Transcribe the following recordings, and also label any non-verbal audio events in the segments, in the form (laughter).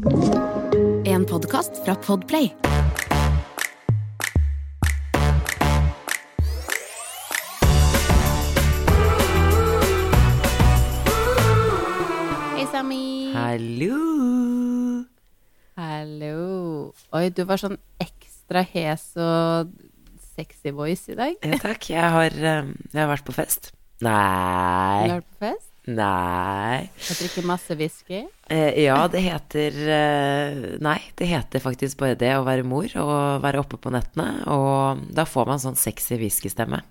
En podkast fra Podplay. Hei, Sami. Hallo! Hallo. Oi, du var sånn ekstra hes og sexy voice i dag. Ja, takk. Jeg har, eh, jeg har vært på fest. Nei. Du har vært på fest? Nei. Jeg drikker masse whisky. Eh, ja, det heter eh, Nei, det heter faktisk bare det å være mor og være oppe på nettene. Og da får man sånn sexy whiskystemme.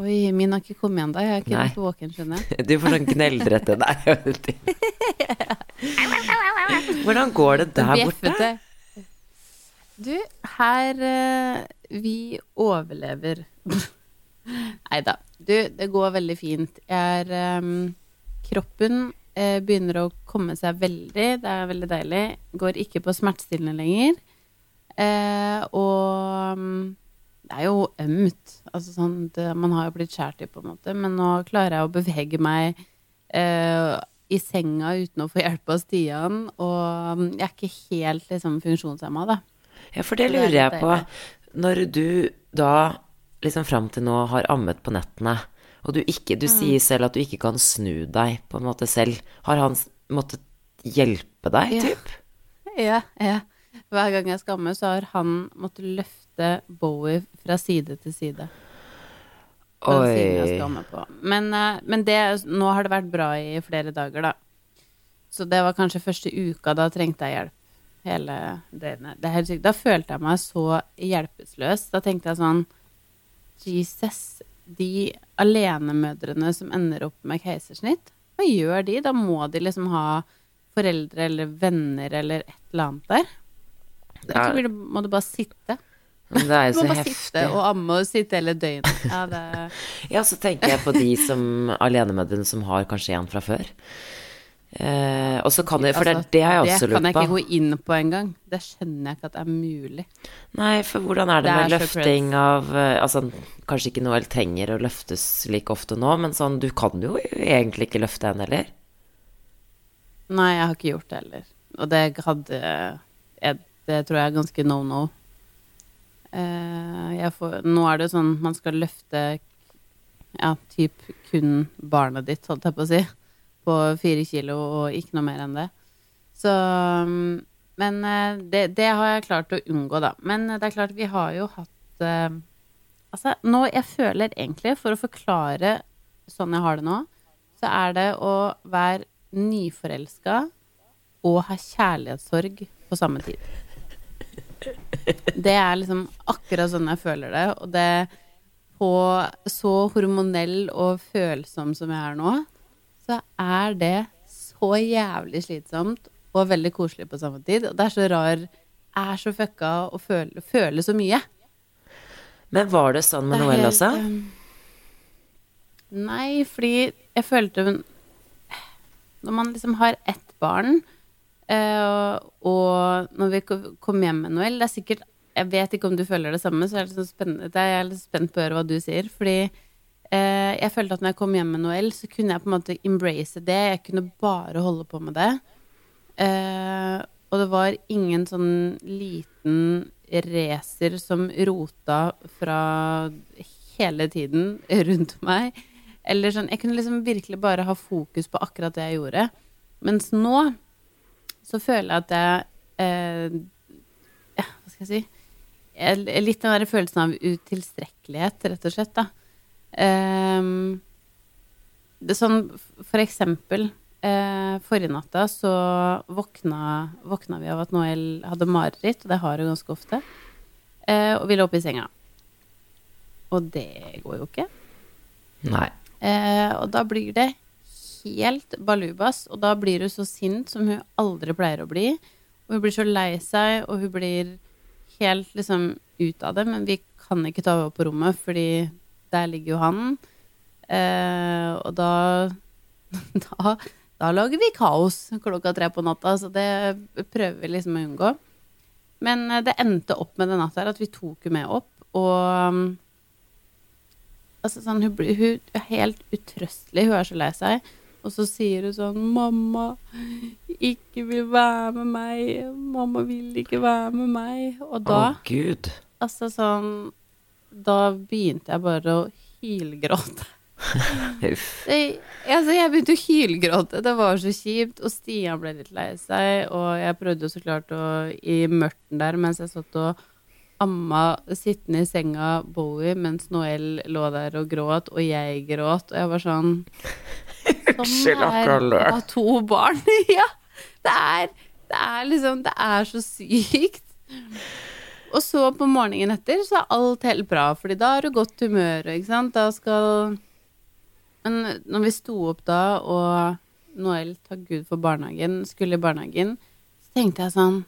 Oi, min har ikke kommet ennå. Jeg er ikke Nei. våken, skjønner jeg. (laughs) Du får sånn gneldrete Nei, jeg vet ikke. (laughs) Hvordan går det der borte? Du, her eh, Vi overlever. (laughs) Nei da. Du, det går veldig fint. Jeg er um, Kroppen eh, begynner å komme seg veldig. Det er veldig deilig. Går ikke på smertestillende lenger. Eh, og um, det er jo ømt. Altså sånn, det, man har jo blitt skåret i, på en måte. Men nå klarer jeg å bevege meg eh, i senga uten å få hjelp av Stian. Og mm, jeg er ikke helt liksom, funksjonshemma, da. Ja, for det er lurer jeg på. Når du da liksom fram til nå har ammet på nettene, og du ikke Du sier selv at du ikke kan snu deg på en måte selv. Har han måttet hjelpe deg, Ja. typ? Ja, ja. Hver gang jeg skal amme, så har han måttet løfte Bowie fra side til side. Den siden jeg skal Oi. amme på. Men, eh, men det, nå har det vært bra i flere dager, da. Så det var kanskje første uka, da trengte jeg hjelp hele døgnet. Det er helt sykt. Da følte jeg meg så hjelpeløs. Da tenkte jeg sånn Jesus, de alenemødrene som ender opp med keisersnitt, hva gjør de? Da må de liksom ha foreldre eller venner eller et eller annet der. Da ja. må du bare sitte. det er jo Du må bare heftig. sitte og amme og sitte hele døgnet. Ja, det (laughs) Ja, så tenker jeg på de som alenemødrene som har kanskje en fra før. Eh, og så kan det For det, Altså, det har jeg også Det kan jeg ikke gå inn på engang. Det skjønner jeg ikke at det er mulig. Nei, for hvordan er det, Det med er løfting av eh, Altså, kanskje ikke Noel trenger å løftes like ofte nå, men sånn, du kan jo egentlig ikke løfte henne heller. Nei, jeg har ikke gjort det heller. Og det hadde jeg, Det tror jeg er ganske no no. Eh, får, nå er det jo sånn man skal løfte ja, typ kun barnet ditt, holdt jeg på å si, på fire kilo og ikke noe mer enn det. Så mm, Men eh, det, det har jeg klart å unngå, da. Men det er klart, vi har jo hatt eh, Altså, nå Jeg føler egentlig, for å forklare sånn jeg har det nå, så er det å være nyforelska og ha kjærlighetssorg på samme tid. Det er liksom akkurat sånn jeg føler det, og det på så hormonell og følsom som jeg er nå, så er det så jævlig slitsomt og veldig koselig på samme tid. Og det er så rar Er så fucka og føler, føler så mye. Men var det sånn med Det er også? um, Nei, fordi jeg følte Når man liksom har ett barn, eh, og når vi ko- kom hjem med Noel Det er sikkert Jeg vet ikke om du føler det samme, så jeg er litt, sånn spennende, det er jeg litt spent på å høre hva du sier. Fordi jeg følte at når jeg kom hjem med Noel, så kunne jeg på en måte embrace det. Jeg kunne bare holde på med det. Eh, og det var ingen sånn liten racer som rota fra hele tiden rundt meg. Eller sånn Jeg kunne liksom virkelig bare ha fokus på akkurat det jeg gjorde. Mens nå så føler jeg at jeg eh, Ja, hva skal jeg si jeg- Litt den der følelsen av utilstrekkelighet, rett og slett, da. Ehm, det er sånn for eksempel eh, Forrige natta så våkna, våkna vi av at Noel hadde mareritt, og det har hun ganske ofte, eh, og ville opp i senga. Og det går jo ikke. Nei. Eh, og da blir det helt balubas, og da blir hun så sint som hun aldri pleier å bli. Og hun blir så lei seg, og hun blir helt liksom ut av det, men vi kan ikke ta henne på rommet, fordi der ligger jo han. Eh, og da, (laughs) da Da lager vi kaos klokka tre på natta, så det prøver vi liksom å unngå. Men eh, det endte opp med den natta her at vi tok henne med opp, og um, Altså sånn, hun, blir- hun er helt utrøstelig, hun er så lei seg. Og så sier hun sånn 'Mamma ikke vil være med meg. Mamma vil ikke være med meg.' Og Å, oh, gud. altså sånn Da begynte jeg bare å hylgråte. (laughs) Uff. Altså, jeg begynte å hylgråte. Det var så kjipt. Og Stian ble litt lei seg, og jeg prøvde jo så klart å i mørten der mens jeg satt og amma sittende i senga Bowie mens Noel lå der og gråt, og jeg gråt, og jeg var sånn (laughs) Sånn Unnskyld at er ler. to barn. (laughs) ja. Det er, det er liksom Det er så sykt. Og så på morgenen etter så er alt helt bra, fordi da har du godt humør, ikke sant. Da skal Men når vi sto opp da, og Noel, takk Gud for barnehagen, skulle i barnehagen, så tenkte jeg sånn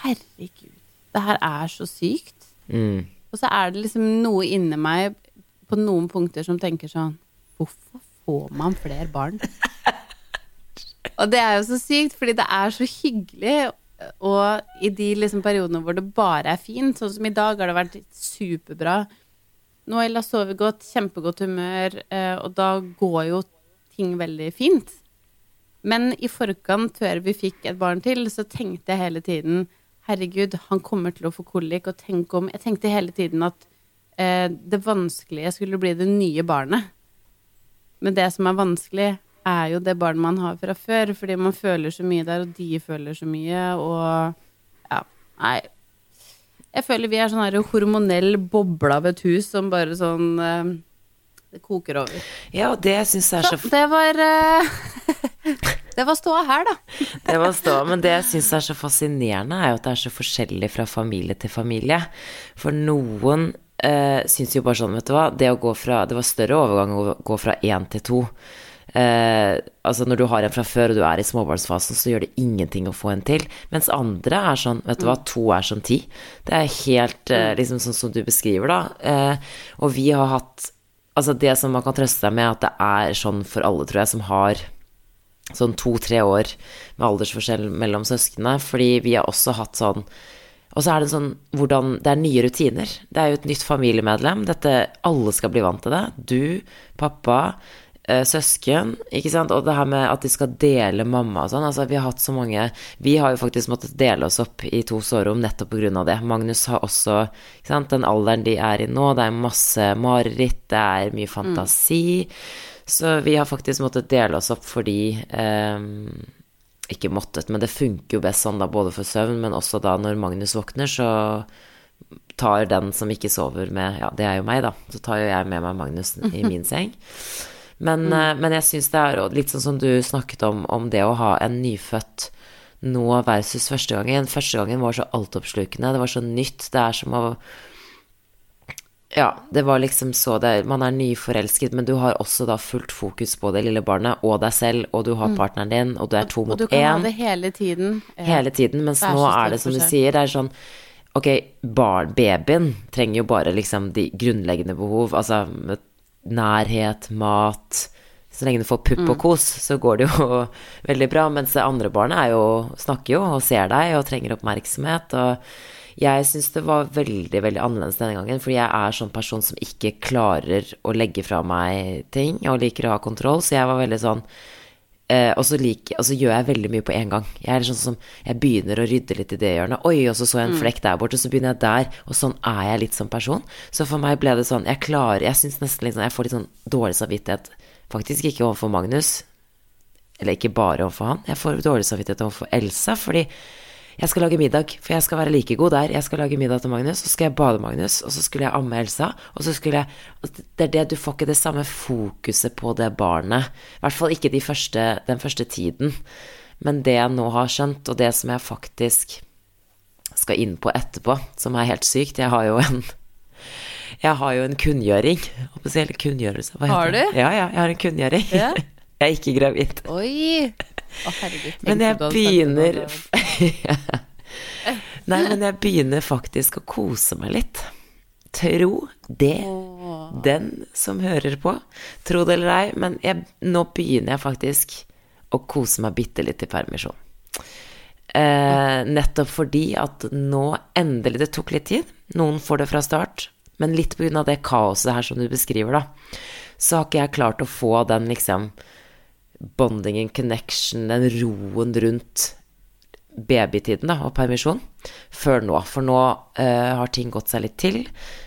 Herregud, det her er så sykt. Mm. Og så er det liksom noe inni meg på noen punkter som tenker sånn Hvorfor får man flere barn? (laughs) og det er jo så sykt, fordi det er så hyggelig. Og i de liksom periodene hvor det bare er fint, sånn som i dag, har det vært superbra. Nå har sovet godt, kjempegodt humør, eh, og da går jo ting veldig fint. Men i forkant, før vi fikk et barn til, så tenkte jeg hele tiden Herregud, han kommer til å få kolik, og tenk om Jeg tenkte hele tiden at eh, det vanskelige skulle bli det nye barnet. Men det som er vanskelig, er jo det barnet man har fra før, fordi man føler så mye der, og de føler så mye, og Ja, nei. Jeg føler vi er sånn her hormonell boble av et hus som bare sånn eh, Det koker over. Ja, og det syns jeg er så Så det var eh, (laughs) Det var ståa her, da. (laughs) Det var ståa, men det jeg syns er så fascinerende, er jo at det er så forskjellig fra familie til familie. For noen eh, syns jo bare sånn, vet du hva, det å gå fra Det var større overgang å gå fra én til to. Eh, altså når du har en fra før og du er i småbarnsfasen, så gjør det ingenting å få en til. Mens andre er sånn, vet du hva, to er som ti. Det er helt eh, liksom sånn som du beskriver, da. Eh, og vi har hatt Altså det som man kan trøste seg med, at det er sånn for alle, tror jeg, som har sånn to-tre år med aldersforskjell mellom søsknene, fordi vi har også hatt sånn Og så er det sånn hvordan Det er nye rutiner. Det er jo et nytt familiemedlem. Dette Alle skal bli vant til det. Du, pappa, søsken, ikke sant. Og det her med at de skal dele mamma og sånn. Altså, vi har hatt så mange Vi har jo faktisk måttet dele oss opp i to soverom nettopp på grunn av det. Magnus har også ikke sant, den alderen de er i nå. Det er masse mareritt, det er mye fantasi. Så vi har faktisk måttet dele oss opp fordi eh, Ikke måttet, men det funker jo best sånn da, både for søvn, men også da når Magnus våkner, så tar den som ikke sover med Ja, det er jo meg, da. Så tar jo jeg med meg Magnus i min seng. (laughs) Men, mm. men jeg syns det er litt sånn som du snakket om, om det å ha en nyfødt nå versus første gangen. Første gangen var så altoppslukende, det var så nytt. Det er som å ja, det var liksom så det Man er nyforelsket, men du har også da fullt fokus på det lille barnet og deg selv, og du har partneren din, og du er to Og du kan ha det hele tiden. Hele tiden, mens er nå er det som du sier, det er sånn Ok, barn, babyen trenger jo bare liksom de grunnleggende behov, altså nærhet, mat Så lenge du får pupp Mm. og kos, så går det jo (laughs) veldig bra. Mens det andre barnet jo, snakker jo og ser deg og trenger oppmerksomhet. Og jeg syns det var veldig, veldig annerledes denne gangen, fordi jeg er sånn person som ikke klarer å legge fra meg ting, og liker å ha kontroll, så jeg var veldig sånn Eh, og, så like, og så gjør jeg veldig mye på en gang. Jeg er sånn som Jeg begynner å rydde litt i det hjørnet. Oi, og så så jeg en flekk der borte, så begynner jeg der. Og sånn er jeg litt som person. Så for meg ble det sånn Jeg klarer Jeg syns nesten sånn Jeg får litt sånn dårlig samvittighet. Faktisk ikke overfor Magnus. Eller ikke bare overfor han. Jeg får dårlig samvittighet overfor Elsa, fordi jeg skal lage middag, for jeg skal være like god der. Jeg skal lage middag til Magnus, så skal jeg bade Magnus, og så skulle jeg amme Elsa, og så skulle jeg Det er det, du får ikke det samme fokuset på det barnet. I hvert fall ikke de første, den første tiden. Men det jeg nå har skjønt, og det som jeg faktisk skal inn på etterpå, som er helt sykt Jeg har jo en Jeg har jo en kunngjøring. Hva kunngjørelse? Heter Har det? du? Ja, ja, jeg har en kunngjøring. Ja. (laughs) Jeg er ikke gravid. Oi! Å, herregud. Men jeg begynner (laughs) Nei, men jeg begynner faktisk å kose meg litt. Tro det, den som hører på. Tro det eller ei, men jeg, nå begynner jeg faktisk å kose meg bitte litt i permisjon. Eh, nettopp fordi at nå endelig Det tok litt tid. Noen får det fra start. Men litt av det kaoset her som du beskriver, da, så har ikke jeg klart å få den liksom bondingen, connection, den roen rundt babytiden da, og permisjon før nå. For nå eh, har ting gått seg litt til.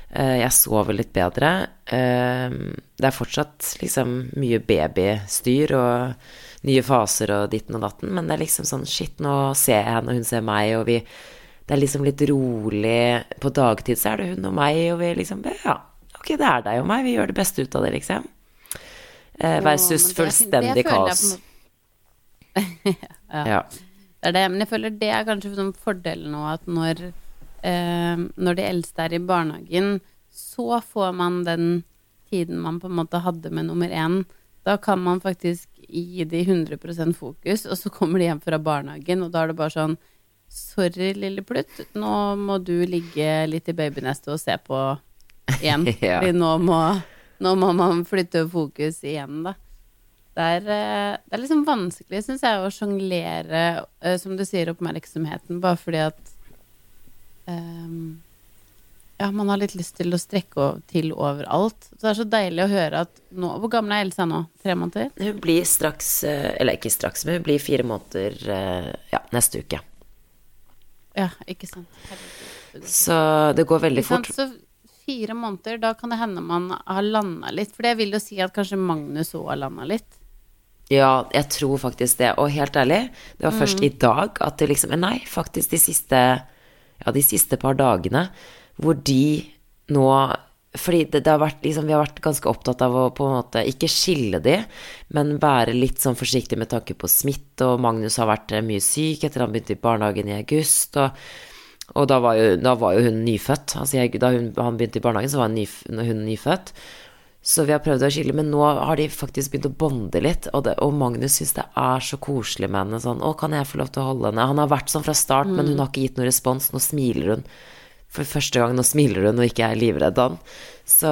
Eh, jeg sover litt bedre. Eh, det er fortsatt liksom mye babystyr og nye faser og ditten og datten, men det er liksom sånn shit, nå ser jeg henne, og hun ser meg, og vi Det er liksom litt rolig. På dagtid så er det hun og meg, og vi liksom Ja, ok, det er deg og meg, vi gjør det beste ut av det, liksom. Eh, versus det- fullstendig det jeg kaos. (laughs) ja. Ja. Det er det, men jeg føler det er kanskje sånn fordelen nå at når, eh, når de eldste er i barnehagen, så får man den tiden man på en måte hadde med nummer én. Da kan man faktisk gi de 100 fokus, og så kommer de hjem fra barnehagen, og da er det bare sånn Sorry, lille Plutt, nå må du ligge litt i babynestet og se på igjen. (laughs) Ja. Fordi nå må, nå må man flytte fokus igjen, da. Det er, eh, det er liksom vanskelig, syns jeg, å sjonglere, eh, som du sier, oppmerksomheten, bare fordi at um, Ja, man har litt lyst til å strekke til overalt. Så det er så deilig å høre at nå Hvor gammel er Elsa nå? Tre måneder? Hun blir straks, eh, eller ikke straks, men hun blir fire måneder ja, neste uke. Ja, ikke sant. Herregud. Så det går veldig fort. Så fire måneder, da kan det hende man har landa litt. For det vil jo si at kanskje Magnus òg har landa litt. Ja, jeg tror faktisk det. Og helt ærlig, det var først i dag at det liksom Nei, faktisk de siste Ja, de siste par dagene hvor de nå fordi det, det har vært liksom, Vi har vært ganske opptatt av å på en måte ikke skille de, men være litt sånn forsiktig med tanke på smitte, og Magnus har vært mye syk etter han begynte i barnehagen i august, og, og da, var jo, da var jo hun nyfødt. Altså jeg, da hun, han begynte i barnehagen, så var hun, nyf, hun nyfødt. Så vi har prøvd å skille, men nå har de faktisk begynt å bonde litt. Og, det, og Magnus syns det er så koselig med henne. Sånn 'Å, kan jeg få lov til å holde henne?' Han har vært sånn fra start, men hun har ikke gitt noen respons. Nå smiler hun. For første gang nå smiler hun og ikke er livredd han. Så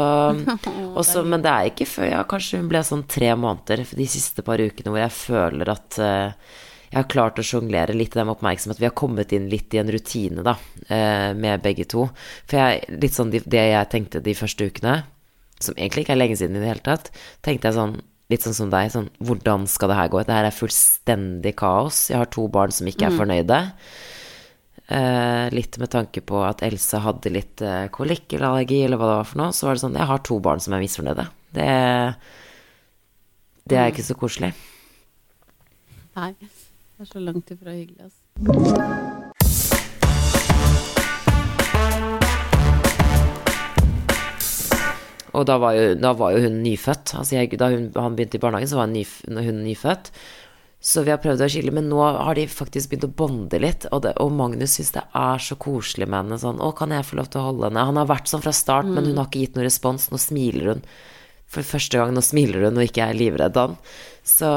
(laughs) også, Men det er ikke før ja, kanskje hun ble sånn tre måneder de siste par ukene hvor jeg føler at eh, jeg har klart å sjonglere litt i den oppmerksomheten. Vi har kommet inn litt i en rutine, da, eh, med begge to. For jeg, litt sånn det jeg tenkte de første ukene, som egentlig ikke er lenge siden i det hele tatt, tenkte jeg sånn Litt sånn som deg, sånn Hvordan skal det her gå? Det her er fullstendig kaos. Jeg har to barn som ikke er fornøyde. Eh, litt med tanke på at Else hadde litt eh, kolikk eller allergi, eller hva det var for noe. Så var det sånn Jeg har to barn som er misfornøyde. Det, det er ikke så koselig. Nei, det er så langt ifra hyggelig, altså. Og da var jo, da var jo hun nyfødt. Altså jeg, da hun, han begynte i barnehagen, så var hun, nyf, hun nyfødt. Så vi har prøvd å skille, men nå har de faktisk begynt å bonde litt. Og, det, og Magnus syns det er så koselig med henne. Sånn 'Å, kan jeg få lov til å holde henne?' Han har vært sånn fra start, men hun har ikke gitt noen respons. Nå smiler hun. For første gang nå smiler hun og ikke er livredd han. Så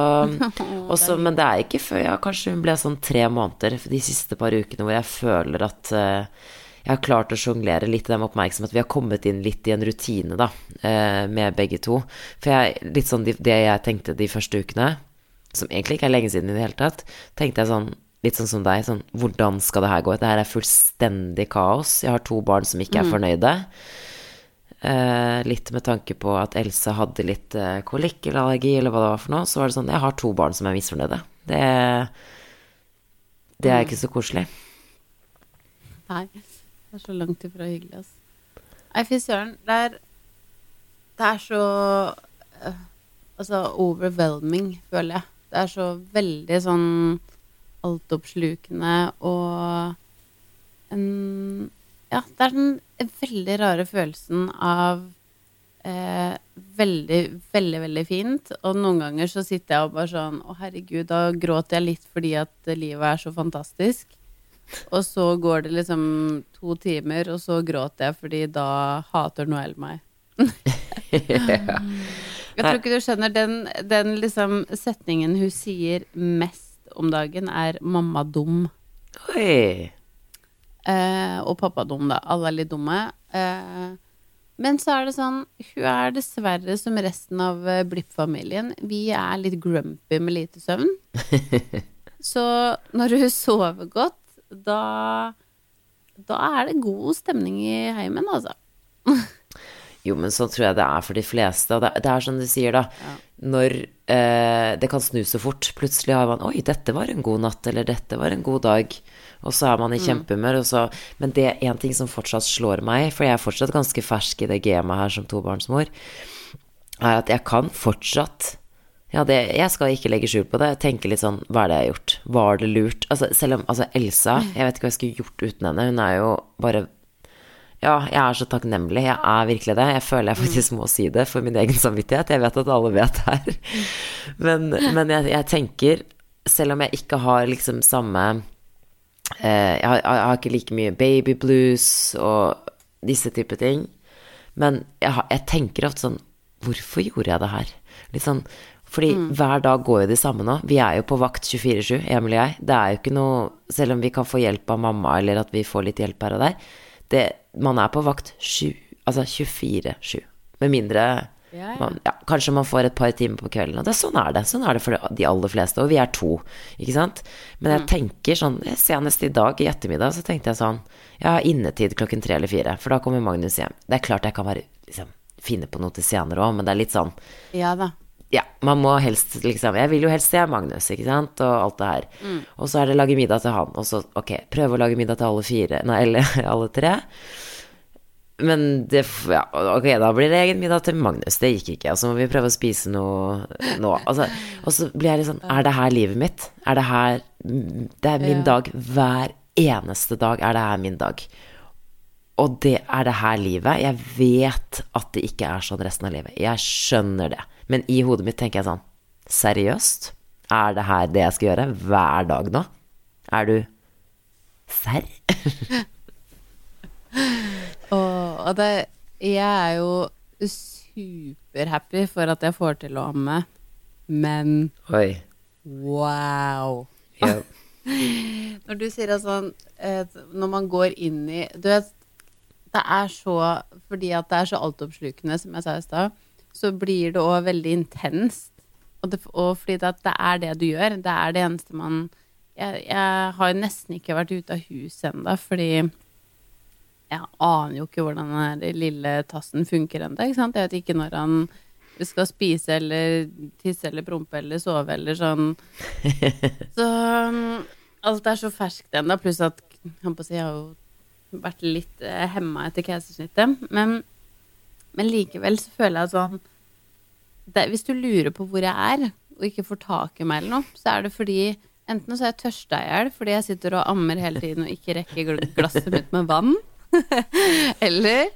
(laughs) også, Men det er ikke før ja, kanskje hun ble sånn tre måneder de siste par ukene hvor jeg føler at uh, jeg har klart å sjonglere litt i den oppmerksomheten. Vi har kommet inn litt i en rutine, da, uh, med begge to. For jeg, litt sånn de, det jeg tenkte de første ukene, som egentlig ikke er lenge siden i det hele tatt, tenkte jeg sånn Litt sånn som deg, sånn Hvordan skal det her gå? Det her er fullstendig kaos. Jeg har to barn som ikke er fornøyde. Eh, litt med tanke på at Else hadde litt eh, kolikk eller allergi, eller hva det var for noe. Så var det sånn Jeg har to barn som er misfornøyde. Det, det er ikke så koselig. Nei, det er så langt ifra hyggelig, altså. Nei, fy søren. Det er Det er så uh, Altså overwhelming, føler jeg. Det er så veldig sånn altoppslukende og en Ja, det er den veldig rare følelsen av eh, veldig, veldig, veldig fint. Og noen ganger så sitter jeg og bare sånn Å, herregud, da gråter jeg litt fordi at livet er så fantastisk. Og så går det liksom to timer, og så gråter jeg fordi da hater Noel meg. (laughs) Jeg tror ikke du skjønner den, den liksom setningen hun sier mest om dagen, er 'mamma dum'. Oi. Eh, og pappa dum, da. Alle er litt dumme. Eh, men så er det sånn Hun er dessverre som resten av eh, Blipp-familien. Vi er litt grumpy med lite søvn. (laughs) så når hun sover godt, da Da er det god stemning i heimen, altså. (laughs) Jo, men sånn tror jeg det er for de fleste. Det, det er som du sier, da. Når eh, det kan snu så fort. Plutselig har man Oi, dette var en god natt, eller dette var en god dag. Og så er man i kjempehumør, Men det er én ting som fortsatt slår meg, for jeg er fortsatt ganske fersk i det gamet her som tobarnsmor, er at jeg kan fortsatt ja, det, jeg skal ikke legge skjul på det. Tenke litt sånn Hva er det jeg har gjort? Var det lurt? Altså, selv om Altså, Elsa Jeg vet ikke hva jeg skulle gjort uten henne. Hun er jo bare Ja, jeg er så takknemlig. Jeg er virkelig det. Jeg føler jeg faktisk må si det for min egen samvittighet. Jeg vet at alle vet det her. Men, men jeg, jeg tenker, selv om jeg ikke har liksom samme eh, jeg, har, jeg har ikke like mye baby blues og disse type ting. Men jeg, har, jeg tenker ofte sånn Hvorfor gjorde jeg det her? Litt sånn fordi hver dag går jo de samme nå. Vi er jo på vakt 24-7, Emil og jeg. Det er jo ikke noe Selv om vi kan få hjelp av mamma, eller at vi får litt hjelp her og der. Det, man er på vakt 7, altså 24-7. Med mindre Ja, ja. Man, ja, Kanskje man får et par timer på kvelden. Og det, sånn er det. Sånn er det for de aller fleste. Og vi er to, ikke sant. Men jeg tenker sånn Senest i dag i ettermiddag så tenkte jeg sånn Jeg har innetid klokken tre eller fire, for da kommer Magnus hjem. Det er klart jeg kan være liksom finne på noe til senere òg, men det er litt sånn Ja da. Ja, man må helst liksom Jeg vil jo helst se Magnus, ikke sant, og alt det her. Og så er det lage middag til han, og så ok, prøve å lage middag til alle fire, nei, eller (laughs) alle tre. Men det Ja, ok, da blir det egen middag til Magnus. Det gikk ikke. Og så må vi prøve å spise noe nå. Altså, og så blir jeg litt sånn Er det her livet mitt? Er det her Det er min Ja. dag. Hver eneste dag er det her min dag. Og det er det her livet. Jeg vet at det ikke er sånn resten av livet. Jeg skjønner det. Men i hodet mitt tenker jeg sånn Seriøst? Er det her det jeg skal gjøre hver dag nå? Er du serr? (laughs) Og, og det, jeg er jo superhappy for at jeg får til å amme, men Oi. wow. Yep. (laughs) Når du sier at sånn Når man går inn i Du vet, det er så Fordi at det er så altoppslukende, som jeg sa i stad, så blir det òg veldig intenst. Og, det, og fordi det, det er det du gjør. Det er det eneste man Jeg, jeg har nesten ikke vært ute av huset ennå, fordi jeg aner jo ikke hvordan den lille tassen funker ennå. Jeg vet ikke når han skal spise eller tisse eller prompe eller sove eller sånn. (laughs) Så um, alt er så ferskt ennå, pluss at jeg har jo vært litt eh, hemma etter keisersnittet. Men, men likevel så føler jeg sånn det, Hvis du lurer på hvor jeg er, og ikke får tak i meg eller noe, så er det fordi enten så er jeg tørsta i hjel fordi jeg sitter og ammer hele tiden og ikke rekker glasset mitt med vann. (laughs) Eller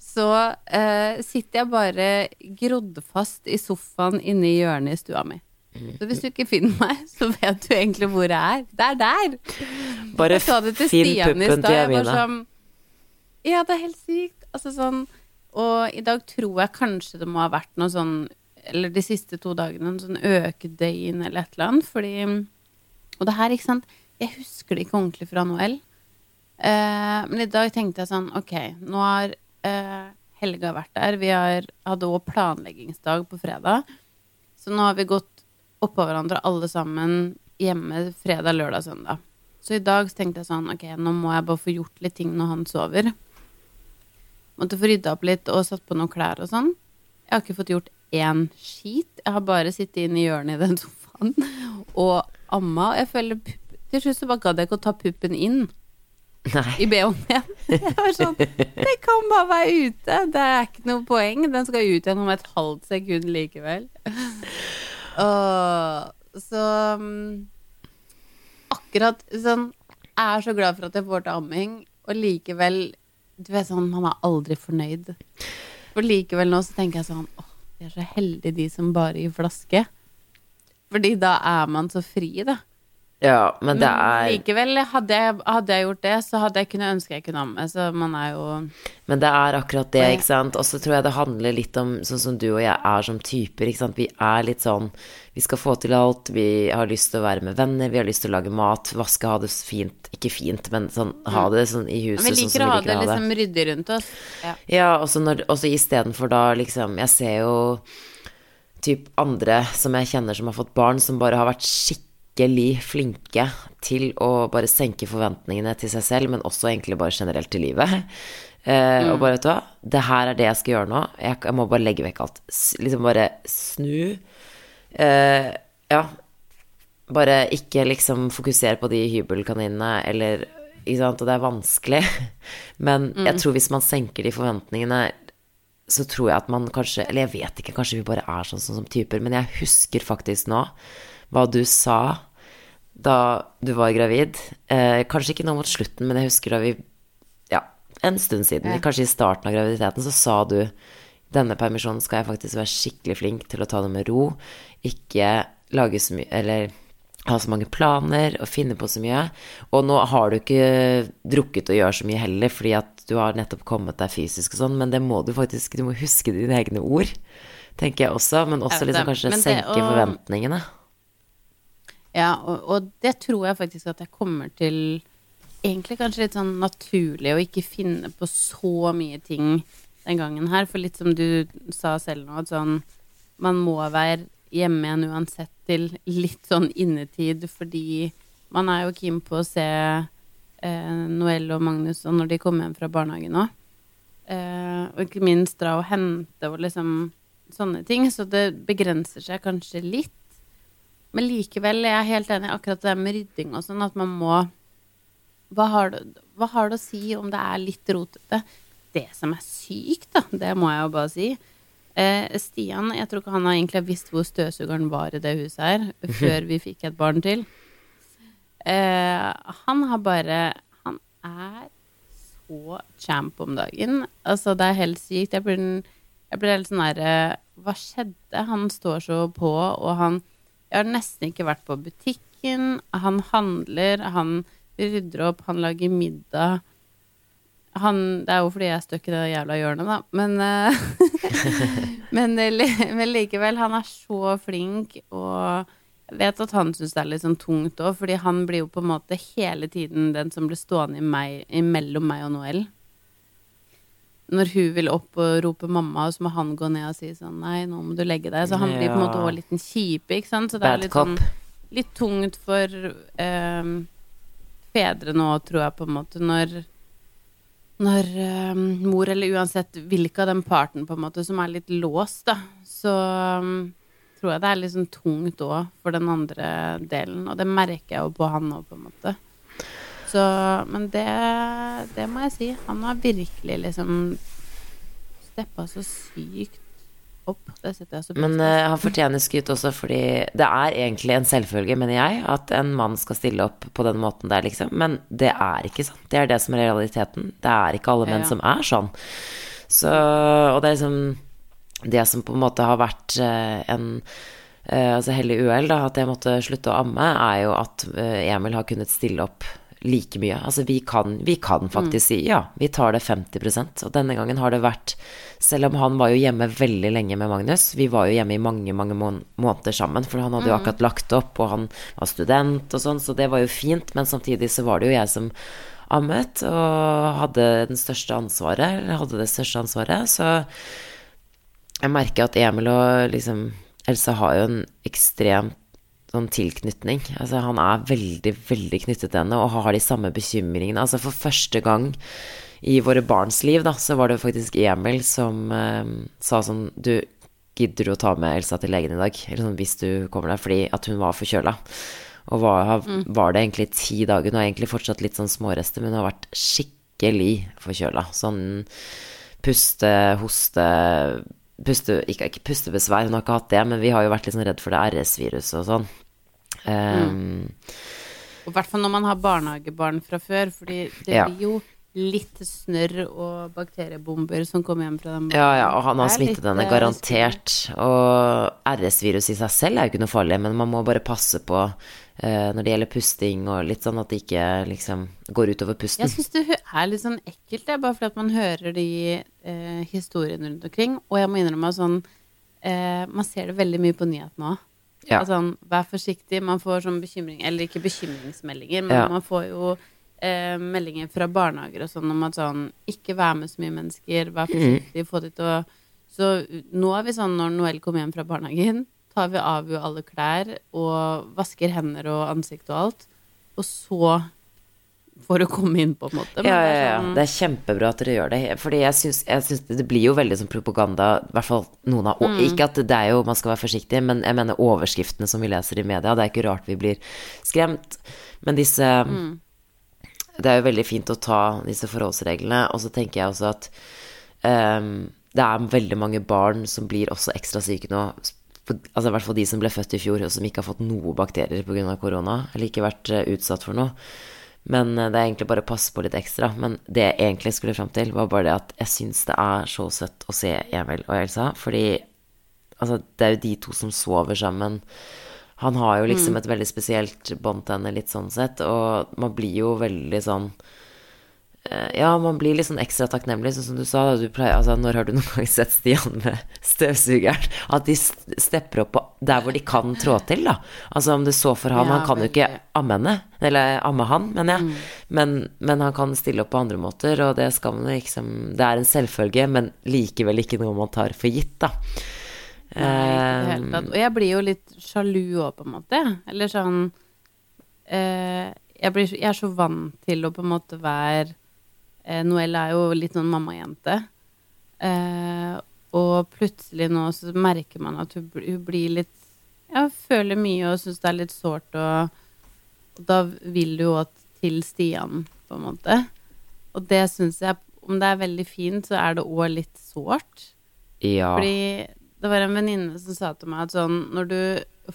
så eh, sitter jeg bare grodd fast i sofaen inne i hjørnet i stua mi. Så hvis du ikke finner meg, så vet du egentlig hvor jeg er. Det er der! Bare finn puppen til Jeg var Amina. sånn Ja, det er helt sykt. Altså sånn Og i dag tror jeg kanskje det må ha vært noe sånn Eller de siste to dagene, en sånn økedøgn eller et eller annet. Fordi Og det her, ikke sant Jeg husker det ikke ordentlig fra Noel. Eh, men i dag tenkte jeg sånn Ok, nå har eh, Helga vært der. Vi har, hadde òg planleggingsdag på fredag. Så nå har vi gått oppå hverandre alle sammen hjemme fredag, lørdag, søndag. Så i dag tenkte jeg sånn, ok, nå må jeg bare få gjort litt ting når han sover. Måtte få rydda opp litt og satt på noen klær og sånn. Jeg har ikke fått gjort én skit. Jeg har bare sittet inne i hjørnet i den sofaen (laughs) og amma. Og jeg føler Til slutt så bare gadd jeg ikke å ta puppen inn Nei. i BH-en igjen. (laughs) Jeg var sånn Det kan bare være ute. Det er ikke noe poeng. Den skal ut igjen om et halvt sekund likevel. (laughs) Og så mm, Akkurat sånn Jeg er så glad for at jeg får til amming, og likevel Du vet sånn, man er aldri fornøyd. For likevel nå så tenker jeg sånn Åh, de er så heldige de som bare gir flaske. Fordi da er man så fri, da. Ja, men det Men er likevel, hadde jeg, hadde jeg gjort det, så hadde jeg kunnet ønske jeg kunne amme. Så man er jo Men det er akkurat det, ikke sant. Og så tror jeg det handler litt om sånn som du og jeg er som typer, ikke sant. Vi er litt sånn Vi skal få til alt. Vi har lyst til å være med venner, vi har lyst til å lage mat, vaske, ha det fint. Ikke fint, men sånn ha det sånn i huset Men vi sånn liker som å ha det liksom ryddig rundt oss. Ja. Ja, Og så istedenfor da liksom Jeg ser jo typ andre som jeg kjenner som har fått barn, som bare har vært skikkelig flinke til å bare senke forventningene til seg selv, men også egentlig bare generelt til livet. Mm. Og bare, vet du hva, det her er det jeg skal gjøre nå. Jeg, jeg må bare legge vekk alt. S liksom bare snu. Uh, ja. Bare ikke liksom fokusere på de hybelkaninene, eller Ikke sant, og det er vanskelig. (laughs) Men jeg tror hvis man senker de forventningene så tror jeg at man kanskje Eller jeg vet ikke, kanskje vi bare er sånn, sånn som typer, men jeg husker faktisk nå hva du sa da du var gravid. Eh, kanskje ikke nå mot slutten, men jeg husker da vi Ja, en stund siden, Ja. kanskje i starten av graviditeten, så sa du denne permisjonen skal jeg faktisk være skikkelig flink til å ta det med ro. Ikke lage så mye Eller ha så mange planer og finne på så mye. Og nå har du ikke drukket og gjør så mye heller, fordi at du har nettopp kommet deg fysisk og sånn, men det må du faktisk Du må huske dine egne ord, tenker jeg også. Men også liksom kanskje senke forventningene. Ja, og, og det tror jeg faktisk at jeg kommer til Egentlig kanskje litt sånn naturlig å ikke finne på så mye ting den gangen her. For litt som du sa selv nå, at sånn Man må være hjemme igjen uansett til litt sånn innetid, fordi man er jo keen på å se eh, Noelle og Magnus og når de kommer hjem fra barnehagen òg. Eh, og ikke minst dra og hente og liksom sånne ting. Så det begrenser seg kanskje litt. Men likevel er jeg helt enig akkurat det med rydding og sånn, at man må hva har, det, hva har det å si om det er litt rotete? Det som er sykt, da, det må jeg jo bare si. Eh, Stian, jeg tror ikke han har egentlig visst hvor støvsugeren var i det huset her, (laughs) før vi fikk et barn til. Eh, han har bare Han er så champ om dagen. Altså, det er helt sykt. Jeg blir, jeg blir helt sånn derre Hva skjedde? Han står så på, og han Jeg har nesten ikke vært på butikken. Han handler, han rydder opp, han lager middag. Han, det er jo fordi jeg er i det jævla hjørnet, da. Men, eh, (laughs) men, eh, men likevel, han er så flink, og jeg vet at han syns det er litt sånn tungt òg, fordi han blir jo på en måte hele tiden den som blir stående i meg, mellom meg og Noel. Når hun vil opp og rope mamma, så må han gå ned og si sånn Nei, nå må du legge deg. Så han blir på en måte også litt den kjipe, ikke sant. Så det er litt sånn litt tungt for ehm, fedre nå, tror jeg, på en måte, når når ehm, mor, eller uansett hvilken av den parten, på en måte, som er litt låst, da, så ehm, tror jeg det er litt sånn tungt òg for den andre delen. Og det merker jeg jo på han òg, på en måte. Så Men det, det må jeg si. Han har virkelig liksom steppa så sykt opp. Det setter jeg så Men eh, han fortjener skryt også, fordi det er egentlig en selvfølge, mener jeg, at en mann skal stille opp på den måten der, liksom. Men det er ikke sånn. Det er det som er realiteten. Det er ikke alle menn Ja. som er sånn. Så Og det er liksom Det som på en måte har vært uh, en uh, altså hellig uhell, da, at jeg måtte slutte å amme, er jo at Emil har kunnet stille opp like mye. Altså vi kan, vi kan faktisk si ja, vi tar det 50% Og denne gangen har det vært Selv om han var jo hjemme veldig lenge med Magnus, vi var jo hjemme i mange, mange mån måneder sammen, for han hadde jo akkurat lagt opp, og han var student og sånn, så det var jo fint, men samtidig så var det jo jeg som ammet og hadde den største ansvaret, eller hadde det største ansvaret, så jeg merker at Emil og liksom Elsa har jo en ekstrem sånn tilknytning. Altså han er veldig, veldig knyttet til henne og har de samme bekymringene. Altså for første gang i våre barns liv, da, så var det faktisk Emil som eh, sa sånn Du, gidder du å ta med Elsa til legen i dag? Eller sånn hvis du kommer der, fordi at hun var forkjøla. Og var, var det egentlig ti dager. Hun har egentlig fortsatt litt sånn smårester, men hun har vært skikkelig forkjøla. Sånn puste, hoste puste, ikke, ikke pustebesvær, hun har ikke hatt det, men vi har jo vært litt sånn redd for det RS-viruset og sånn. Um, Og i hvert fall når man har barnehagebarn fra før, fordi det Ja. blir jo litt snørr og bakteriebomber som kommer hjem fra dem. Ja, ja, og han har smittet henne, eh, garantert. Og RS-virus i seg selv er jo ikke noe farlig, men man må bare passe på uh, når det gjelder pusting og litt sånn at det ikke liksom går utover pusten. Jeg syns det er litt sånn ekkelt, det, bare fordi at man hører de uh, historiene rundt omkring. Og jeg må innrømme sånn uh, Man ser det veldig mye på nyhetene òg. Ja. Altså, vær forsiktig. Man får sånn bekymring Eller ikke bekymringsmeldinger, men Ja. man får jo eh, meldinger fra barnehager og sånn om at sånn Ikke vær med så mye mennesker, vær forsiktig, få de til å Så nå er vi sånn når Noel kommer hjem fra barnehagen, tar vi av jo alle klær og vasker hender og ansikt og alt. Og så for å komme inn på, en måte. Men Ja, det ja, ja. sånn- Det er kjempebra at dere gjør det. Fordi jeg syns, jeg syns det blir jo veldig som propaganda, i hvert fall noen av Mm. Ikke at det er jo, man skal være forsiktig, men jeg mener overskriftene som vi leser i media. Det er ikke rart vi blir skremt. Men disse Mm. Det er jo veldig fint å ta disse forholdsreglene. Og så tenker jeg også at um, det er veldig mange barn som blir også ekstra syke nå. Altså i hvert fall de som ble født i fjor, og som ikke har fått noe bakterier pga. korona. Eller ikke vært eh, utsatt for noe. Men eh, det er egentlig bare å passe på litt ekstra. Men det jeg egentlig skulle fram til, var bare det at jeg syns det er så søtt å se Emil og Elsa. Fordi altså, det er jo de to som sover sammen. Han har jo liksom et veldig spesielt bånd til henne, litt sånn sett. Og man blir jo veldig sånn eh, ja, man blir litt sånn ekstra takknemlig, sånn som du sa. Du pleier, altså, når har du noen gang sett Stian med støvsugeren? At de stepper opp på der hvor de kan trå til, da. Altså om det så for han, Ja, han kan jo ikke amme henne, eller amme han, mener jeg. Men, men han kan stille opp på andre måter, og det skal man liksom Det er en selvfølge, men likevel ikke noe man tar for gitt, da. Nei, i det hele Eh, tatt. Og jeg blir jo litt sjalu òg, på en måte. Eller sånn eh, jeg, blir, jeg er så vant til å på en måte være eh, Noelle er jo litt sånn mammajente. Eh, og plutselig nå så merker man at hun, hun blir litt Ja, føler mye og syns det er litt sårt, og, og da vil du jo til Stian, på en måte. Og det syns jeg Om det er veldig fint, så er det òg litt sårt. ja. Fordi det var en venninne som sa til meg at sånn Når du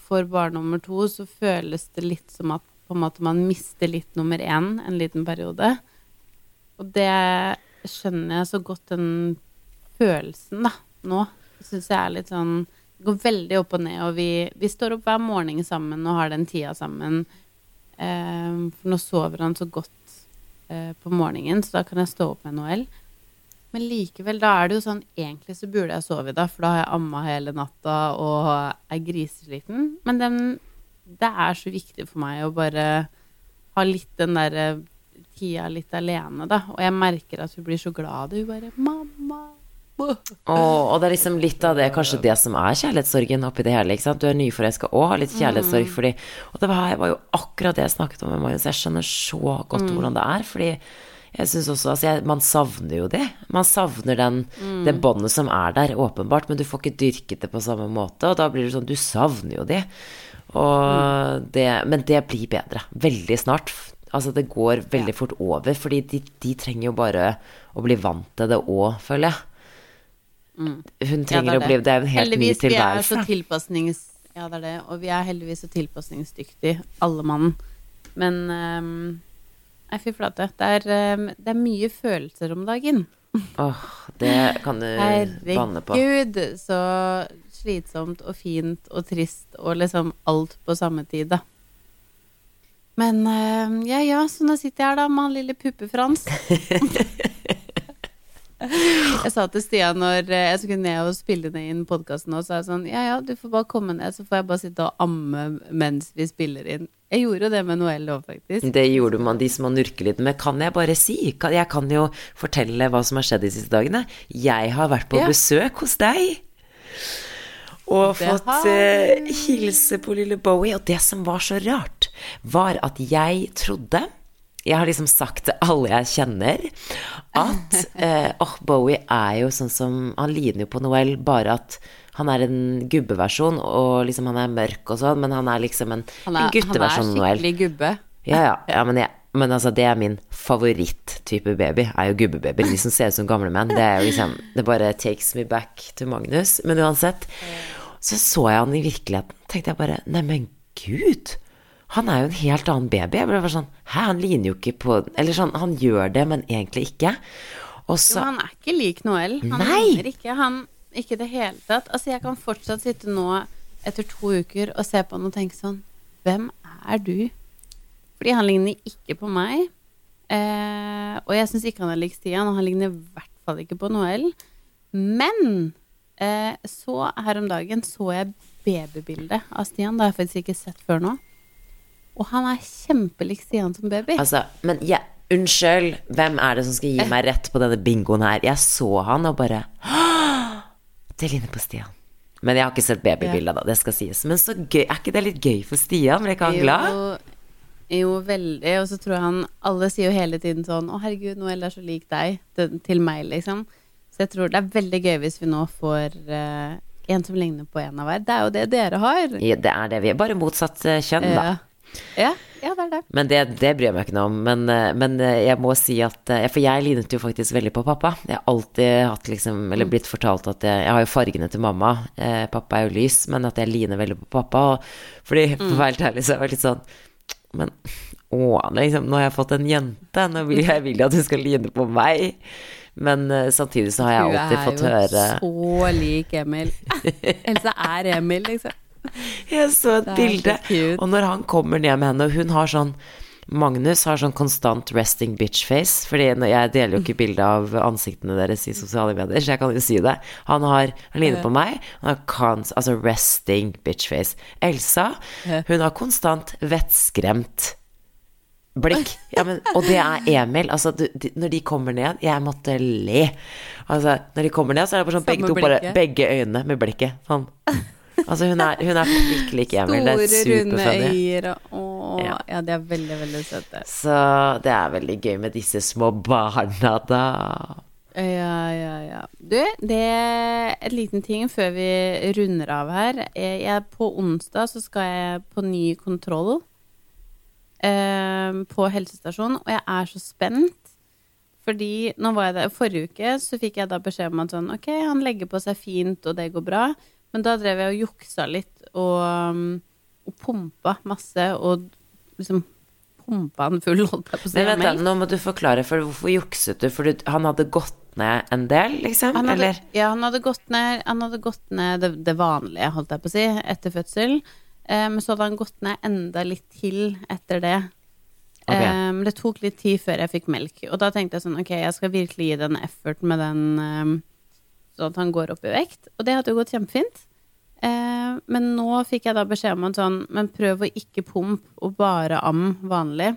får barn nummer to, så føles det litt som at på en måte man mister litt nummer én en liten periode. Og det skjønner jeg så godt, den følelsen, da, nå. Syns jeg er litt sånn Det går veldig opp og ned, og vi, vi står opp hver morgen sammen og har den tida sammen. Eh, for nå sover han så godt eh, på morgenen, så da kan jeg stå opp med Noel. Men likevel, da er det jo sånn Egentlig så burde jeg sove i dag, for da har jeg amma hele natta og er grisesliten. Men den, det er så viktig for meg å bare ha litt den derre tida litt alene, da. Og jeg merker at hun blir så glad. Hun bare 'Mamma'. Oh, Og, og det er liksom litt av det, kanskje det som er kjærlighetssorgen oppi det hele. ikke sant? Du er nyforelska og har litt kjærlighetssorg fordi Og det var, var jo akkurat det jeg snakket om med Marius. Jeg skjønner så godt hvordan det er. Fordi jeg syns også Altså, jeg, man savner jo det. Man savner den, det båndet som er der, åpenbart, men du får ikke dyrket det på samme måte, og da blir det sånn Du savner jo det. Og det Men det blir bedre. Veldig snart. Altså, det går veldig fort over, fordi de, de trenger jo bare å bli vant til det òg, føler jeg. Hun Ja, trenger å bli Det er en helt ny heldigvis, vi er så Ja, det er det. Og vi er heldigvis så tilpasningsdyktige, alle mann. Men ehm, Nei, fy flate. Det er, ehm, det er mye følelser om dagen. Åh, det kan du banne på. Herregud, så slitsomt og fint og trist og liksom alt på samme tid, da. Men ehm, ja ja, så nå sitter jeg her da med han lille Puppe-Frans. (laughs) Jeg sa til Stian når eh, jeg skulle ned og spille ned inn podkasten så jeg sånn Ja ja, du får bare komme ned, så får jeg bare sitte og amme mens vi spiller inn. Jeg gjorde jo det med Noelle òg, faktisk. Det gjorde man, de som man nurker litt med. Kan jeg bare si? Kan, jeg kan jo fortelle hva som har skjedd de siste dagene. Jeg har vært på Ja. besøk hos deg. Og Det fått har eh, hilse på lille Bowie. Og det som var så rart, var at jeg trodde jeg har liksom sagt til alle jeg kjenner, at (laughs) eh, åh, Bowie er jo sånn som Han ligner jo på Noel, bare at han er en gubbeversjon, og liksom han er mørk og sånn, men han er liksom en, Han er, han er gutteversjon av Noel. skikkelig gubbe. Ja, ja, (laughs) ja men, jeg, men altså, det er min favoritt-type baby, er jo gubbebabyer. De som ser ut som gamle menn. Det er jo liksom Det bare takes me back to Magnus. Men uansett, så så jeg han i virkeligheten. Tenkte jeg bare Neimen, gud! Han er jo en helt annen baby. Jeg ble bare sånn Hæ, han ligner jo ikke på Eller sånn, han gjør det, men egentlig ikke. Og Jo, han er ikke lik Noel. Han Nei! ligner ikke han ikke i det hele tatt. Altså, jeg kan fortsatt sitte nå etter to uker og se på han og tenke sånn Hvem er du? Fordi han ligner ikke på meg. Eh, og jeg syns ikke han er lik Stian, og han ligner i hvert fall ikke på Noel. Men eh, så her om dagen så jeg babybildet av Stian. Det har jeg faktisk ikke sett før nå. Og han er kjempelik Stian som baby. Altså, men jeg, unnskyld, hvem er det som skal gi meg rett på denne bingoen her? Jeg så han og bare «Åh, Det ligner på Stian. Men jeg har ikke sett babybildet, da, det skal sies. Men så gøy, er ikke det litt gøy for Stian? Ble ikke han glad? Jo, Jo, veldig. Og så tror jeg han Alle sier jo hele tiden sånn Å, herregud, Noel er så lik deg. Til, til meg, liksom. Så jeg tror det er veldig gøy hvis vi nå får uh, en som ligner på en av hver. Det er jo det dere har. Ja, det er det vi er. Bare motsatt eh, kjønn, da. Ja. Ja, ja, det er det. Men det, det bryr jeg meg ikke noe om. Men, eh, men eh, jeg må si at eh, For jeg lignet jo faktisk veldig på pappa. Jeg har alltid hatt liksom Eller blitt fortalt at jeg Jeg har jo fargene til mamma. Eh, pappa er jo lys, men at jeg ligner veldig på pappa. Og, fordi, for å være helt ærlig, så er jeg litt sånn Men å, liksom, nå har jeg fått en jente. Nå vil jeg vil at hun skal ligne på meg. Men samtidig så har jeg alltid fått høre Du er jo så lik Emil. (laughs) Else er Emil, liksom. (laughs) Jeg så et bilde, og når han kommer ned med henne, og hun har sånn Magnus har sånn konstant resting bitch face, fordi jeg deler jo ikke bilde av ansiktene deres i sosiale medier, så jeg kan jo si det. Han har Han ligner på meg, han har kons, altså resting bitch face. Elsa, hun har konstant vettskremt blikk. Ja, men, og det er (laughs) Emil. Altså, du, de, når de kommer ned Jeg måtte le. Altså, når de kommer ned, så er det bare sånn begge to bare. Begge øynene med blikket. Sånn. Altså, hun er, hun er virkelig ikke Emil. Det er Store, runde superfunny. øyer og Ja. ja, de er veldig, veldig søte. Så det er veldig gøy med disse små barna, da. Ja, ja, ja. Du, det er en liten ting før vi runder av her. Eh, Jeg, på onsdag så skal jeg på ny kontroll eh, på helsestasjonen, og jeg er så spent. Fordi nå var jeg der Forrige uke så fikk jeg da beskjed om at sånn Ok, han legger på seg fint, og det går bra. Men da drev jeg og juksa litt og, um, og pumpa masse, og liksom pumpa han full, holdt jeg på å si. Men vent, da, nå må du forklare, for hvorfor jukset du? For du, han hadde gått ned en del, liksom? Han hadde, Eller? ja, han hadde gått ned, han hadde gått ned det, det vanlige, holdt jeg på å si, etter fødsel. Eh, Men så hadde han gått ned enda litt til etter det. Okay. Um, det tok litt tid før jeg fikk melk. Og da tenkte jeg sånn, ok, jeg skal virkelig gi det en effort med den, eh, sånn at han går opp i vekt. Og det hadde jo gått kjempefint. Eh, Men nå fikk jeg da beskjed om at sånn, men prøv å ikke pump, og bare am vanlig.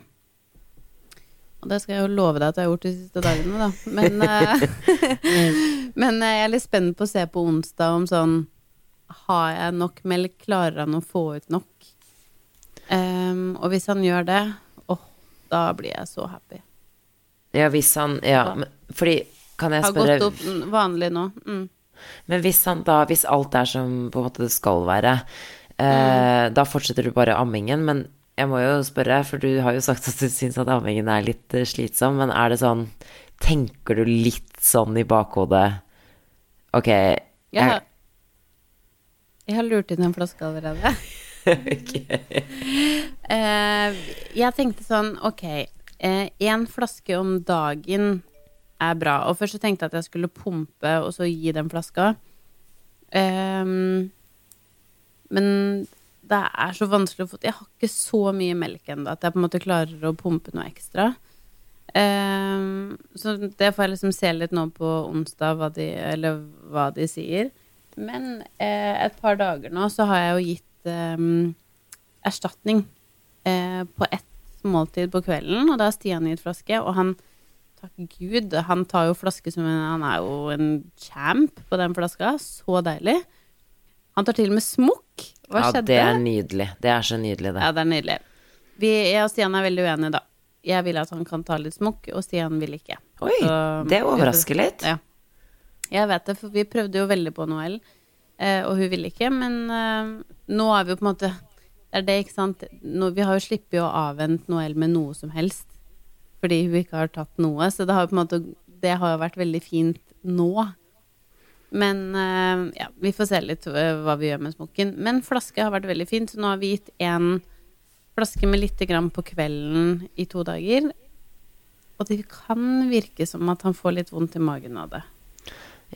Og det skal jeg jo love deg at jeg har gjort de siste dagene, da. Men, eh, (laughs) men eh, jeg er litt spent på å se på onsdag om sånn Har jeg nok melk? Klarer han å få ut nok? Ehm, og hvis han gjør det, åh, da blir jeg så happy. Ja, hvis han Ja, men, fordi Kan jeg Har gått opp mm, vanlig nå. Mm. Men hvis da Hvis alt er som på en måte det skal være, Mm. eh, da fortsetter du bare ammingen. Men jeg må jo spørre, for du har jo sagt at du syns at ammingen er litt eh, slitsom, men er det sånn Tenker du litt sånn i bakhodet Ok, Jeg, jeg, har, jeg har lurt inn en flaske allerede. (laughs) (laughs) Eh, jeg tenkte sånn, ok, én flaske om dagen er bra. Og først så tenkte jeg at jeg skulle pumpe og så gi den flaska. Um, men det er så vanskelig å få Jeg har ikke så mye melk ennå at jeg på en måte klarer å pumpe noe ekstra. Um, så det får jeg liksom se litt nå på onsdag, hva de, eller hva de sier. Men eh, et par dager nå så har jeg jo gitt ehm, erstatning eh, på ett måltid på kvelden, og da har Stian gitt flaske, og han Takk Gud, han tar jo flaske som en Han er jo en champ på den flaska. Så deilig. Han tar til og med smokk. Hva ja, skjedde? det er nydelig. Det er så nydelig, det. Ja, det er nydelig. Vi, jeg og Stian er veldig uenige, da. Jeg vil at han kan ta litt smokk, og Stian vil ikke. Oi, Så- det overrasker litt. Ja. Jeg vet det, for vi prøvde jo veldig på Noel, eh, og hun ville ikke. Men eh, nå er vi jo på en måte Det er det, ikke sant. Vi har jo sluppet å avvente Noel med noe som helst. Fordi hun ikke har tatt noe. Så det har jo på en måte Det har vært veldig fint nå. Men uh, ja, vi får se litt eh, hva vi gjør med smokken. Men flaske har vært veldig fint. Så nå har vi gitt én flaske med lite grann på kvelden i to dager. Og det kan virke som at han får litt vondt i magen av det.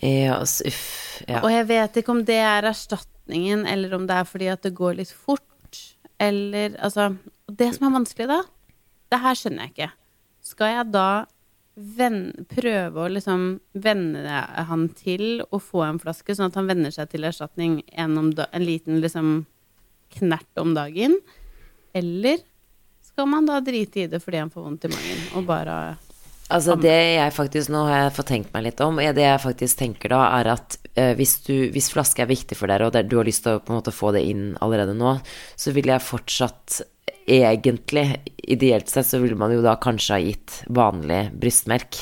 Ja, så- uff. Ja. Og jeg vet ikke om det er erstatningen, eller om det er fordi at det går litt fort, eller altså Det som er vanskelig, da, det her skjønner jeg ikke. Skal jeg da prøve å liksom venne han til å få en flaske, sånn at han venner seg til erstatning en, om da, en liten liksom knert om dagen? Eller skal man da drite i det fordi han får vondt i magen, og bare Altså det jeg faktisk, Nå har jeg fått tenkt meg litt om. Det jeg faktisk tenker da, er at eh, hvis, du, hvis flaske er viktig for dere, og det, du har lyst til å på en måte få det inn allerede nå, så vil jeg fortsatt egentlig, ideelt sett, så ville man jo da kanskje ha gitt vanlig brystmelk.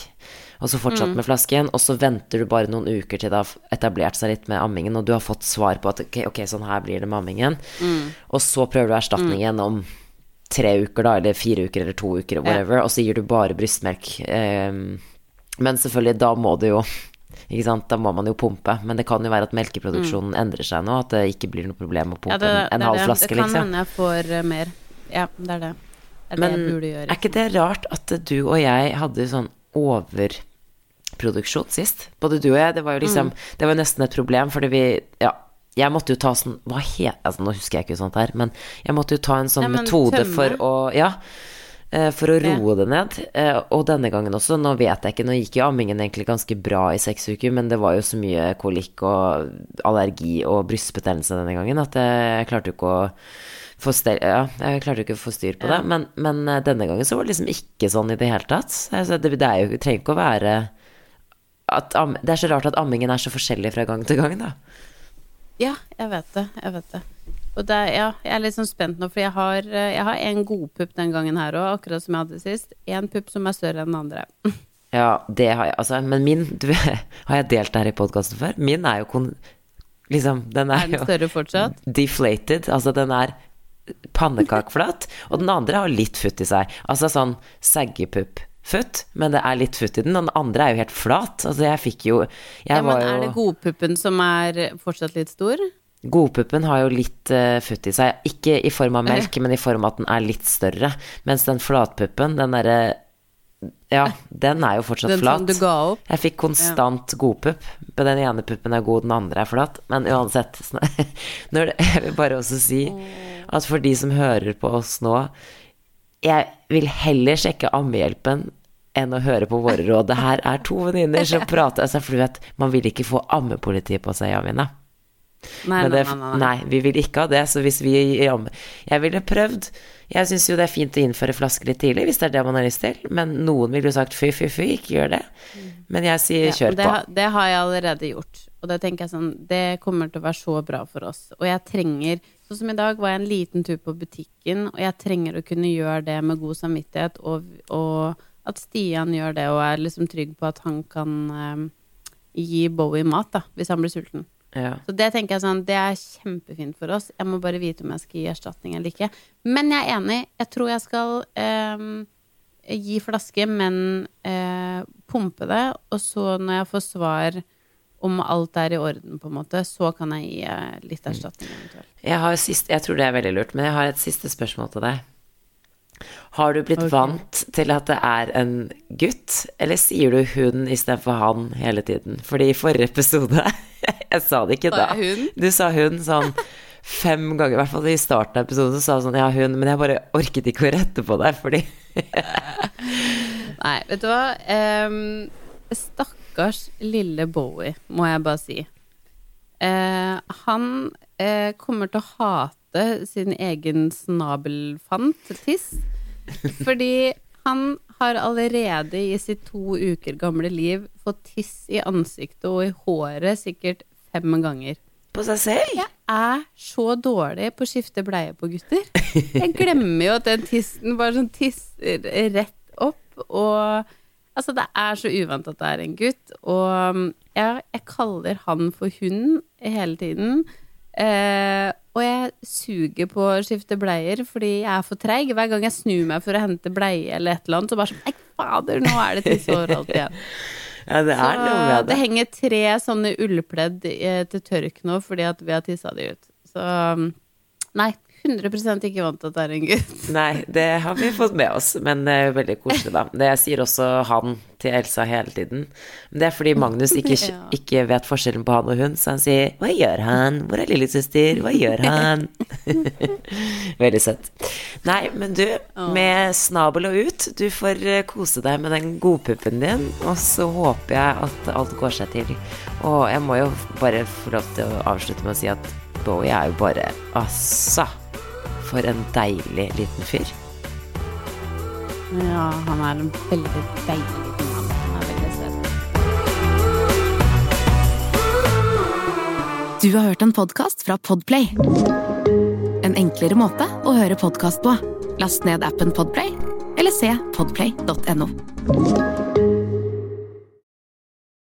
Og så fortsatt med flasken, og så venter du bare noen uker til det har etablert seg litt med ammingen, og du har fått svar på at ok, sånn her blir det med ammingen. Og så prøver du erstatningen om tre uker, da, eller fire uker, eller to uker, whatever, og så gir du bare brystmelk. Ehm, men selvfølgelig, da må du jo? Da må man jo pumpe. Men det kan jo være at melkeproduksjonen endrer seg nå, at det ikke blir noe problem å pumpe Ja, det, en, en det halv flaske, flaske, Det kan liksom. hende jeg får eh, mer. Ja, det er det. Det er Men det gjøre. er ikke det rart at du og jeg hadde sånn overproduksjon sist? Både du og jeg. Det var jo liksom Mm. Det var jo nesten et problem, fordi vi Ja. Jeg måtte jo ta sånn Hva het Altså, nå husker jeg ikke sånt her, men jeg måtte jo ta en sånn ja, metode tømme. for å Ja. eh, For å roe det ned. eh, Og denne gangen også. Nå vet jeg ikke, nå gikk jo ammingen egentlig ganske bra i seks uker, men det var jo så mye kolikk og allergi og brystbetennelse denne gangen at jeg klarte jo ikke å ja, jeg klarte jo ikke å få styr på det. Men, men eh, denne gangen så var det liksom ikke sånn i det hele tatt. Altså, det, det jo, trenger ikke å være Det er så rart at ammingen er så forskjellig fra gang til gang, da. Ja, jeg vet det. Jeg vet det. Og det ja, jeg er litt sånn spent nå, for jeg har, eh, jeg har en godpupp den gangen her òg, akkurat som jeg hadde sist. En pupp som er større enn den andre. (laughs) Ja, det har jeg, altså. Men min du, (laughs) Har jeg delt det her i podkasten før? Min er jo kon... Liksom, den er, Er den jo større fortsatt? (laughs) deflated. Altså, den er pannekakeflat, og den andre har litt futt i seg. Altså sånn saggepupp-futt, men det er litt futt i den, og den andre er jo helt flat. Altså, jeg fikk jo Jeg Ja, men er det godpuppen som er fortsatt litt stor? Godpuppen har jo litt uh, futt i seg. Ikke i form av melk, men i form av at den er litt større. Mens den flatpuppen, den derre Ja, den er jo fortsatt Den flat. som du ga opp? Jeg fikk konstant godpupp. Men Den ene puppen er god, den andre er flat. Men uansett (laughs) det, Jeg vil bare også si at for de som hører på oss nå Jeg vil heller sjekke Ammehjelpen enn å høre på våre råd. Det her er to venninner som (laughs) prater altså, For du vet, man vil ikke få ammepoliti på seg, nei, nei, nei, nei. nei, vi vil ikke ha det. Så hvis vi Jeg ville prøvd. Jeg syns jo det er fint å innføre flasker litt tidlig, hvis det er det man har lyst til. Men noen ville jo sagt fy, fy, fy, ikke gjør det. Men jeg sier Ja, kjør det, på. Det har jeg allerede gjort. Og det tenker jeg sånn, det kommer til å være så bra for oss. Og jeg trenger Sånn som i dag var jeg en liten tur på butikken, og jeg trenger å kunne gjøre det med god samvittighet, og, og at Stian gjør det, og er liksom trygg på at han kan eh, gi Bowie mat, da, hvis han blir sulten. Ja. Så det tenker jeg sånn, det er kjempefint for oss. Jeg må bare vite om jeg skal gi erstatning eller ikke. Men jeg er enig. Jeg tror jeg skal eh, gi flaske, men eh, pumpe det. Og så når jeg får svar om alt er i orden, på en måte, så kan jeg gi eh, litt erstatning eventuelt. Jeg, har sist, jeg tror det er veldig lurt, men jeg har et siste spørsmål til deg. Har du blitt okay. vant til at det er en gutt, eller sier du hun istedenfor han hele tiden? Fordi i forrige episode (laughs) Jeg sa det ikke da. Du sa hun sånn fem ganger, i hvert fall i starten av episoden, så sa du sånn ja, hun, men jeg bare orket ikke å rette på deg, fordi (laughs) Nei, vet du hva? Um, stakkars lille Bowie, må jeg bare si. Uh, han uh, kommer til å hate sin egen snabelfant, tiss. (laughs) Fordi han har allerede i sitt to uker gamle liv fått tiss i ansiktet og i håret sikkert fem ganger. På seg selv? Jeg er så dårlig på å skifte bleie på gutter. Jeg glemmer jo at den tissen bare sånn tisser rett opp, og altså, det er så uvant at det er en gutt, og jeg, jeg kaller han for hun hele tiden. Eh, og jeg suger på å skifte bleier fordi jeg er for treig. Hver gang jeg snur meg for å hente bleie eller et eller annet, så bare sånn Nei, fader, nå er det tisse overalt igjen. (laughs) Ja, det er noe med det det. henger tre sånne ullpledd eh, til tørk nå fordi at vi har tissa de ut. Så nei, 100% ikke vant til at det er en gutt. (laughs) Nei, det har vi fått med oss, men det er veldig koselig, da. Det sier også han til Elsa hele tiden. Men det er fordi Magnus ikke, (laughs) Ja. ikke vet forskjellen på han og hun, så han sier 'Hva gjør han? Hvor er lillesøster? Hva gjør han?' (laughs) veldig søtt. Nei, men du, med snabel og ut, du får eh, kose deg med den godpuppen din, og så håper jeg at alt går seg til. Og jeg må jo bare få lov til å avslutte med å si at Bowie er jo bare Altså, for en deilig liten fyr. Ja, han er en veldig deilig liten mann. Han er veldig søt. Du har hørt en podkast fra Podplay. En enklere måte å høre podkast på. Last ned appen Podplay eller se podplay.no.